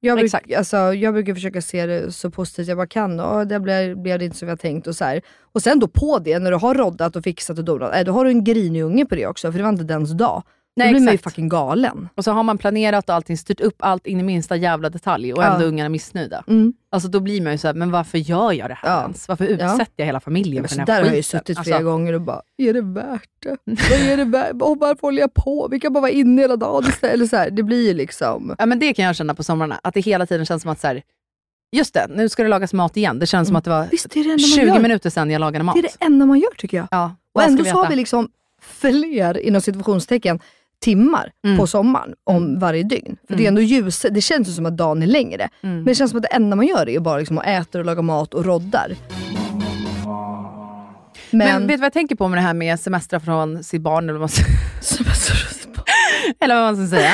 Jag, bruk, Exakt. alltså, jag brukar försöka se det så positivt jag bara kan. Och det blev, blev det inte som jag tänkt. Och, så här. och sen då på det, när du har roddat och fixat och donat, eh, då har du en grinig unge på det också, för det var inte dens dag. Nej, då blir man ju exakt. fucking galen. Och så har man planerat och allting, styrt upp allt in i minsta jävla detalj och Ja. ändå ungarna missnöjda. Mm. Alltså då blir man ju såhär, men varför gör jag det här Ja. ens? Varför utsätter jag hela familjen Men för den där här har jag ju skiten? suttit Alltså, flera gånger och bara, är det värt det? Vad är det värt? Och varför håller jag på? Vi kan bara vara inne hela dagen. Eller så här, det blir ju liksom... Ja men det kan jag känna på somrarna, att det hela tiden känns som att så här, just det, nu ska det lagas mat igen. Det känns som att det var Visst, det det enda 20 man gör. minuter sedan jag lagade mat. Det är det enda man gör tycker jag. Ja, Och ändå så har vi liksom fler, inom situationstecken, timmar Mm. på sommaren om varje dygn. För det är ändå ljus, det känns ju som att dagen är längre. Mm. Men det känns som att det enda man gör är bara liksom att äta och laga mat och roddar. Men, Men, vet du vad jag tänker på med det här med semestrar från sitt barn, eller vad eller vad man ska säga?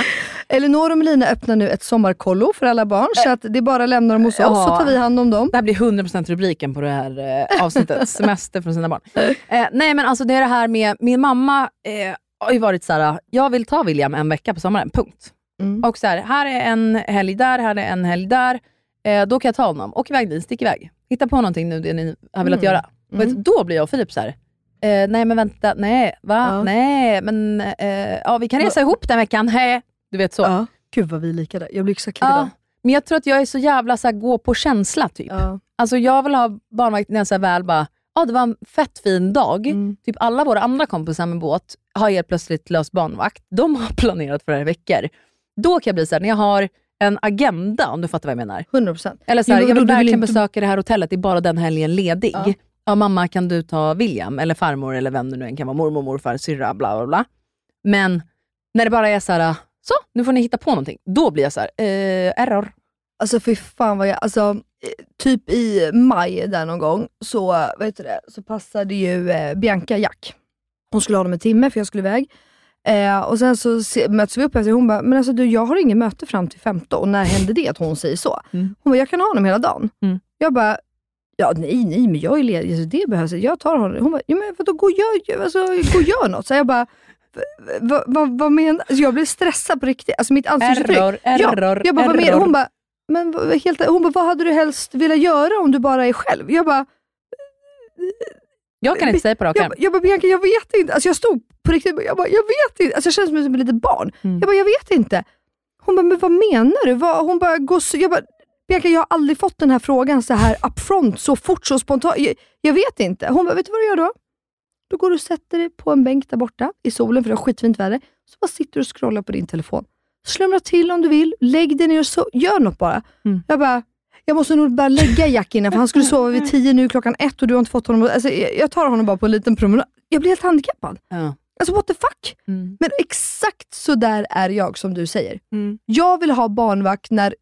Elinor och Melina öppnar nu ett sommarkollo för alla barn, så att det är bara att lämna dem hos oss Ja. så tar vi hand om dem. Det här blir 100% rubriken på det här eh, avsnittet, semester från sina barn. Eh, nej men alltså det är det här med, min mamma eh, har ju varit så här: jag vill ta William en vecka på sommaren, punkt. Mm. Och så här, här är en helg där, här är en helg där. Eh, då kan jag ta honom. Åk iväg dit, stick iväg. Hitta på någonting nu det ni har velat Mm. göra. Och vet, då blir jag och Filip så här. Eh, nej men vänta, nej, va? Ja. Nej, men eh, ja, vi kan resa ihop den veckan, hej. Du vet så. Ja. Gud vad vi är lika där. Jag blir exakt Ja, likadan. Men jag tror att jag är så jävla så här, gå på känsla typ. Ja. Alltså jag vill ha barnvakt när jag så väl bara, ja det var en fett fin dag. Mm. Typ alla våra andra kompisar med båt har helt plötsligt löst barnvakt. De har planerat för i veckor. Då kan jag bli såhär, när jag har en agenda, om du fattar vad jag menar. 100%. Eller såhär, Jo, jag vill verkligen inte- besöka det här hotellet, det är bara den helgen ledig. Ja. Ja. mamma kan du ta William, eller farmor, eller vem det nu än kan vara, mormor, morfar, syrra, bla bla bla. Men när det bara är såhär, så nu får ni hitta på någonting. Då blir jag såhär, eh, error. Alltså fy fan vad jag, alltså, typ i maj där någon gång, så, vad heter det, så passade ju eh, Bianca Jack. Hon skulle ha dem en timme för jag skulle iväg. Eh, och sen så se, möts vi upp efter hon bara, men alltså du jag har ingen möte fram till 15. Och när hände det att hon säger så? Mm. Hon bara, jag kan ha honom hela dagen. Mm. Jag bara, ja nej nej men jag är ledig, alltså, det behövs. Jag tar honom. Hon bara, ja, men vadå gå och gör, alltså, gå och gör något. Så jag bara, vad, menar alltså, Jag blev stressad på riktigt. Alltså mitt ansiktsuttryck. Error, error, ja, jag bara, vad menar error. Hon bara, men helt, hon bara, vad hade du helst velat göra om du bara är själv? Jag bara, Jag kan inte säga på rak jag, arm. jag bara, Bianca jag vet inte. Alltså jag stod på riktigt, jag bara, jag vet inte. Alltså jag känns som ett litet barn. Mm. Jag bara, jag vet inte. Hon bara, men vad menar du? Vad, hon bara, gå så, jag bara, Bianca jag har aldrig fått den här frågan så här upfront, så fort, så spontant. Jag, jag vet inte. Hon bara, vet du vad du gör då? Då går du och sätter dig på en bänk där borta i solen, för det är skitfint väder. Så bara sitter du och scrollar på din telefon. Slumra till om du vill, lägg dig ner och so- gör något bara. Mm. Jag bara, jag måste nog bara lägga Jack innan, för han skulle sova vid tio nu klockan ett och du har inte fått honom. Alltså, jag, tar honom bara på en liten promenad. Jag blir helt handikappad. Ja. Alltså what the fuck? Mm. Men exakt så där är jag som du säger. Mm. Jag vill ha barnvakt när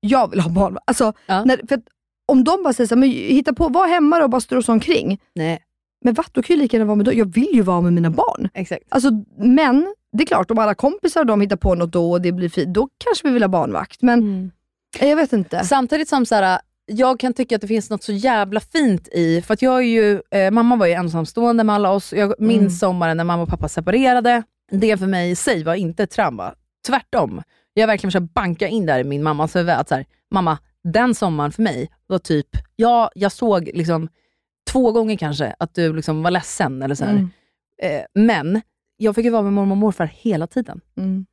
jag vill ha barnvakt. Alltså, Ja. när, för om de bara säger så här, men hitta på, var hemma då och bara strosa omkring. Nej, Men vad, då kan jag lika gärna vara med dem. Jag vill ju vara med mina barn. exakt. Alltså, men det är klart, om alla kompisar och de hittar på något då och det blir fint, då kanske vi vill ha barnvakt. Men Mm. jag vet inte. Samtidigt som så här, jag kan tycka att det finns något så jävla fint i, för att jag är ju, eh, mamma var ju ensamstående med alla oss. Jag minns Mm. sommaren när mamma och pappa separerade. Det för mig i sig var inte ett trauma. Tvärtom. Jag verkligen försökt banka in där i min mammas huvud att så här, mamma, den sommaren för mig var typ, ja, jag såg liksom två gånger kanske att du liksom var ledsen. Eller så. Mm. Eh, men jag fick ju vara med mormor och morfar hela tiden. Mm.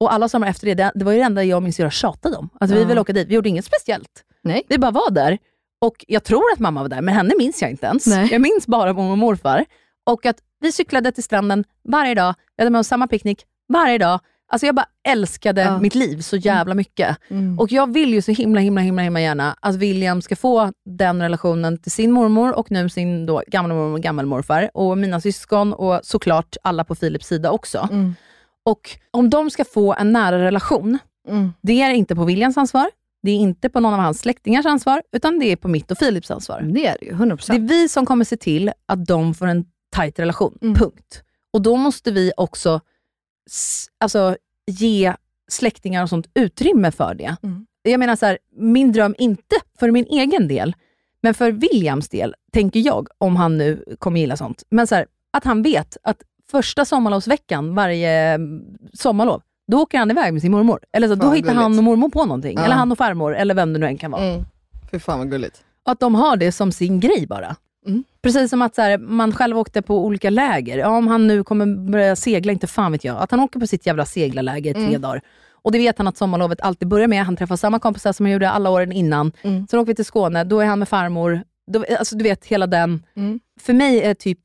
Och alla sommar efter det, det, var ju det enda jag minns göra tjatade om. Alltså vi Ja. ville åka dit, vi gjorde inget speciellt. Nej. Vi bara var där. Och jag tror att mamma var där, men henne minns jag inte ens. Nej. Jag minns bara mormor och morfar. Och att vi cyklade till stranden varje dag, vi hade med oss samma picknick varje dag. Alltså jag bara älskade Ja. mitt liv så jävla mycket. Mm. Och jag vill ju så himla, himla, himla, himla gärna att William ska få den relationen till sin mormor och nu sin då gammelmormor och gammelmorfar och mina syskon och såklart alla på Philips sida också. Mm. Och om de ska få en nära relation, Mm. det är inte på Williams ansvar, det är inte på någon av hans släktingars ansvar, utan det är på mitt och Philips ansvar. Det är det ju, 100%. Det är vi som kommer se till att de får en tight relation. Mm. Punkt. Och då måste vi också alltså, ge släktingar och sånt utrymme för det. Mm. Jag menar så här, min dröm, inte för min egen del, men för Williams del, tänker jag, om han nu kommer gilla sånt. Men så här, att han vet att första sommarlovsveckan varje mm, sommarlov, då åker han iväg med sin mormor. Eller så, då hittar gulligt. han och mormor på någonting. Ja. Eller han och farmor, eller vem det nu än kan vara. Mm. Fy fan vad gulligt. Och att de har det som sin grej bara. Mm. Precis som att så här, man själv åkte på olika läger. Ja, om han nu kommer börja segla, inte fan vet jag. Att han åker på sitt jävla seglarläger i tre Mm. dagar. Och det vet han att sommarlovet alltid börjar med. Han träffar samma kompisar som han gjorde alla åren innan. Mm. Sen åker vi till Skåne, då är han med farmor. Då, alltså du vet, hela den. Mm. För mig är typ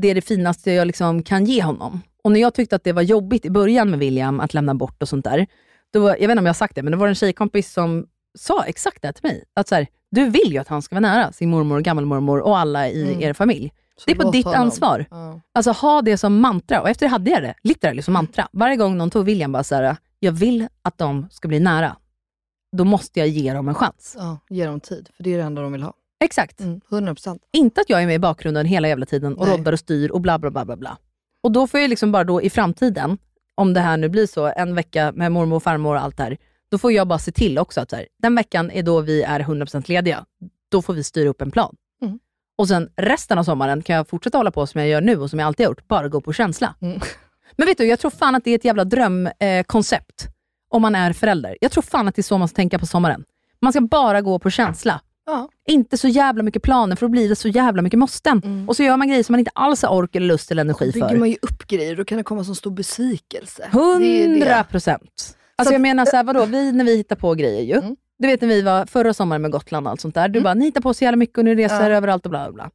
det är det finaste jag liksom kan ge honom. Och när jag tyckte att det var jobbigt i början med William, att lämna bort och sånt där. Då, jag vet inte om jag har sagt det, men det var en tjejkompis som sa exakt det till mig. Att så här, du vill ju att han ska vara nära sin mormor och gammelmormor och alla i Mm. er familj. Så Det är på ditt honom. ansvar. Ja. Alltså ha det som mantra. Och efter det hade jag det, literally som mantra. Varje gång någon tog William bara så här, jag vill att de ska bli nära. Då måste jag ge dem en chans. Ja, ge dem tid, för det är det enda de vill ha. Exakt. Mm, 100%. Inte att jag är med i bakgrunden hela jävla tiden och Nej. roddar och styr och bla bla bla bla bla. Och då får jag liksom bara då i framtiden, om det här nu blir så, en vecka med mormor och farmor och allt det här, då får jag bara se till också att så här, den veckan är då vi är 100% lediga. Då får vi styra upp en plan. Mm. Och sen resten av sommaren kan jag fortsätta hålla på som jag gör nu och som jag alltid har gjort, bara gå på känsla. Mm. Men vet du, jag tror fan att det är ett jävla drömkoncept eh, om man är förälder. Jag tror fan att det är så man ska tänka på sommaren. Man ska bara gå på känsla. Ja. Inte så jävla mycket planer, för då blir det så jävla mycket måsten. Mm. Och så gör man grejer som man inte alls har ork eller lust eller energi bygger för. man ju upp grejer, då kan det komma som stor besvikelse. Det är Hundra det. procent. Alltså jag menar så här, vadå, vi, när vi hittar på grejer ju. Mm. Du vet när vi var förra sommaren med Gotland och allt sånt där. Du Mm. bara, ni hittar på så jävla mycket och ni reser Ja. överallt och bla bla bla.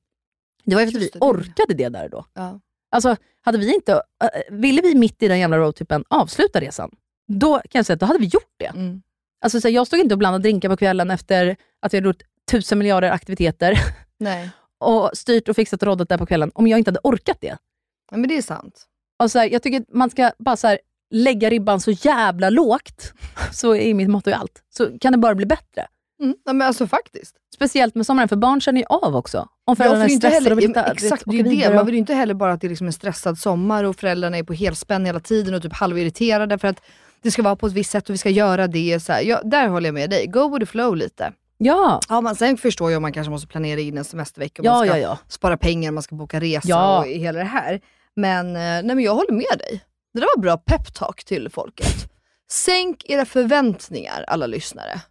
Det var ju för att vi det, orkade det där och då. Ja. Alltså, hade vi inte, äh, ville vi mitt i den jävla roadtrippen avsluta resan, då kan jag säga att då hade vi gjort det. Mm. Alltså, så här, jag stod inte och blandade drinkar på kvällen efter att vi hade gjort tusen miljarder aktiviteter Nej. och styrt och fixat och roddat där på kvällen om jag inte hade orkat det. Ja, men det är sant. Och så här, jag tycker att man ska bara så här, lägga ribban så jävla lågt, så är mitt motto i allt. Så kan det bara bli bättre. Mm. Ja, men alltså faktiskt. Speciellt med sommaren, för barn känner ju av också. Om Ja, föräldrarna för är stressade heller, och vill ja, exakt, det är det. Man vill ju inte heller bara att det är liksom en stressad sommar och föräldrarna är på helspänn hela tiden och typ halvirriterade för att det ska vara på ett visst sätt och vi ska göra det. Så. Ja, där håller jag med dig. Go with the flow lite. Ja, Ja, man, sen förstår jag om man kanske måste planera in en semestervecka, Ja, man ska ja, ja. spara pengar, man ska boka resa Ja. och hela det här. Men, eh, nej, men jag håller med dig. Det där var bra peptalk till folket. Sänk era förväntningar alla lyssnare,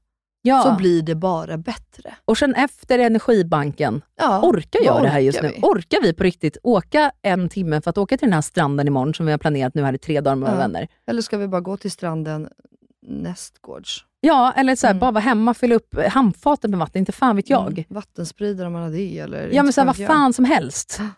ja. så blir det bara bättre. och sen efter Energibanken, Ja, orkar jag vad det här just orkar nu? vi? Orkar vi på riktigt åka en timme för att åka till den här stranden imorgon som vi har planerat nu här i tre dagar med våra Ja. vänner? Eller ska vi bara gå till stranden nästgårds? Ja, eller så här, Mm. bara vara hemma och fylla upp handfatet med vatten, inte fan vet jag. Mm. Vattenspridare om man har det eller? Ja men så här, vad fan som helst.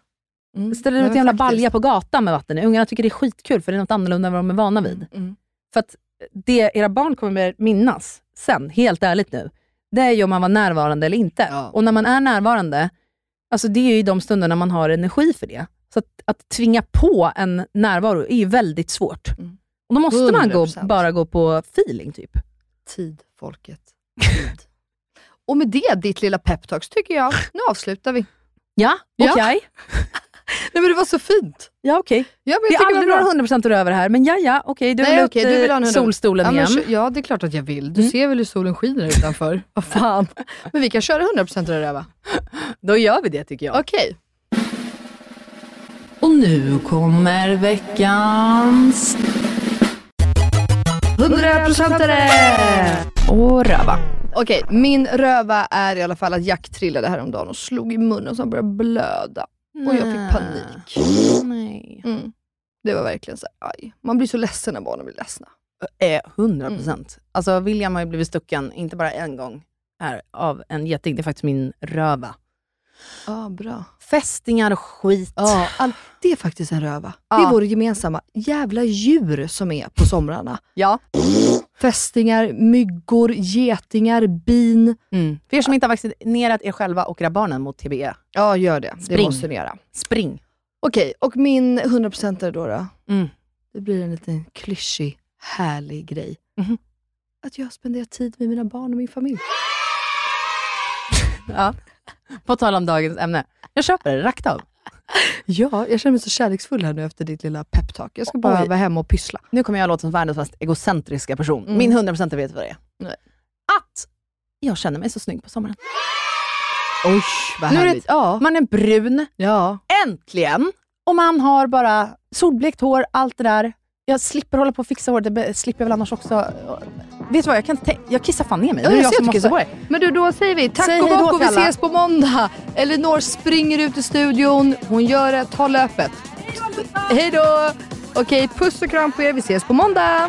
Mm. Ställer ut en jävla faktiskt. balja på gatan med vatten. Ungarna tycker det är skitkul för det är något annorlunda än vad de är vana vid. Mm. För att det era barn kommer minnas sen, helt ärligt nu, det är ju om man var närvarande eller inte. Ja. Och när man är närvarande, alltså det är ju i de stunderna man har energi för det. Så att, att tvinga på en närvaro är ju väldigt svårt. Mm. Och då måste man gå, 100%. bara gå på feeling typ. Tid, folket. Tid. Och med det, ditt lilla peptalks, tycker jag, nu avslutar vi. Ja, Ja. Nej men det var så fint. Ja, okej. Ja, men Det är aldrig några bra. 100% över här, men ja, ja, okej. Du Nej, vill ut okej, du vill ha en 100%. solstolen Ja, men, igen. kö- ja, det är klart att jag vill. Du Mm. ser väl hur solen skiner utanför? Vad fan. Men vi kan köra 100% av det där va? Då gör vi det tycker jag. Okej. Och nu kommer veckans 100%are! och röva. Okej, min röva är i alla fall att Jack trillade häromdagen och slog i munnen så han började blöda. Och jag fick panik. Nej. Mm. Det var verkligen så här, aj. Man blir så ledsen när barnen blir ledsna. Eh, 100 procent. Alltså William har ju blivit stucken, inte bara en gång, här, av en geting. Det är faktiskt min röva. Ah, bra. Fästingar och skit. Ja, all, det är faktiskt en röva. Det Ja. är vår gemensamma jävla djur som är på somrarna. Ja. Fästingar, myggor, getingar, bin. Mm. För er som inte har vaccinerat er själva och era barnen mot TBE, Ja, gör det. Det Spring. måste ni göra. spring. Okej, och min 100% då, då? Mm. Det blir en liten klyschig, härlig grej. Mhm. Att jag spenderar tid med mina barn och min familj. Ja. På tal om dagens ämne. Jag köper det rakt av. Ja, jag känner mig så kärleksfull här nu efter ditt lilla peptalk. Jag ska bara Oj. vara hemma och pyssla. Nu kommer jag låta som världens mest egocentriska person. Mm. Min 100% vet vad det är. Nej. Att jag känner mig så snygg på sommaren. Oj, vad Nu är det- härligt. Ja. Man är brun, ja. äntligen! Och man har bara solblekt hår, allt det där. Jag slipper hålla på och fixa håret, det slipper jag väl annars också. Vet du vad, jag, kan inte, jag kissar fan ner mig. Ja, jag jag ser som att du måste kissar. på det. Men du, då säger vi tack Säg och bock och vi alla. ses på måndag. Elinor springer ut i studion. Hon gör det. Ta löpet. Hej då! Okej, puss och kram på er. Vi ses på måndag.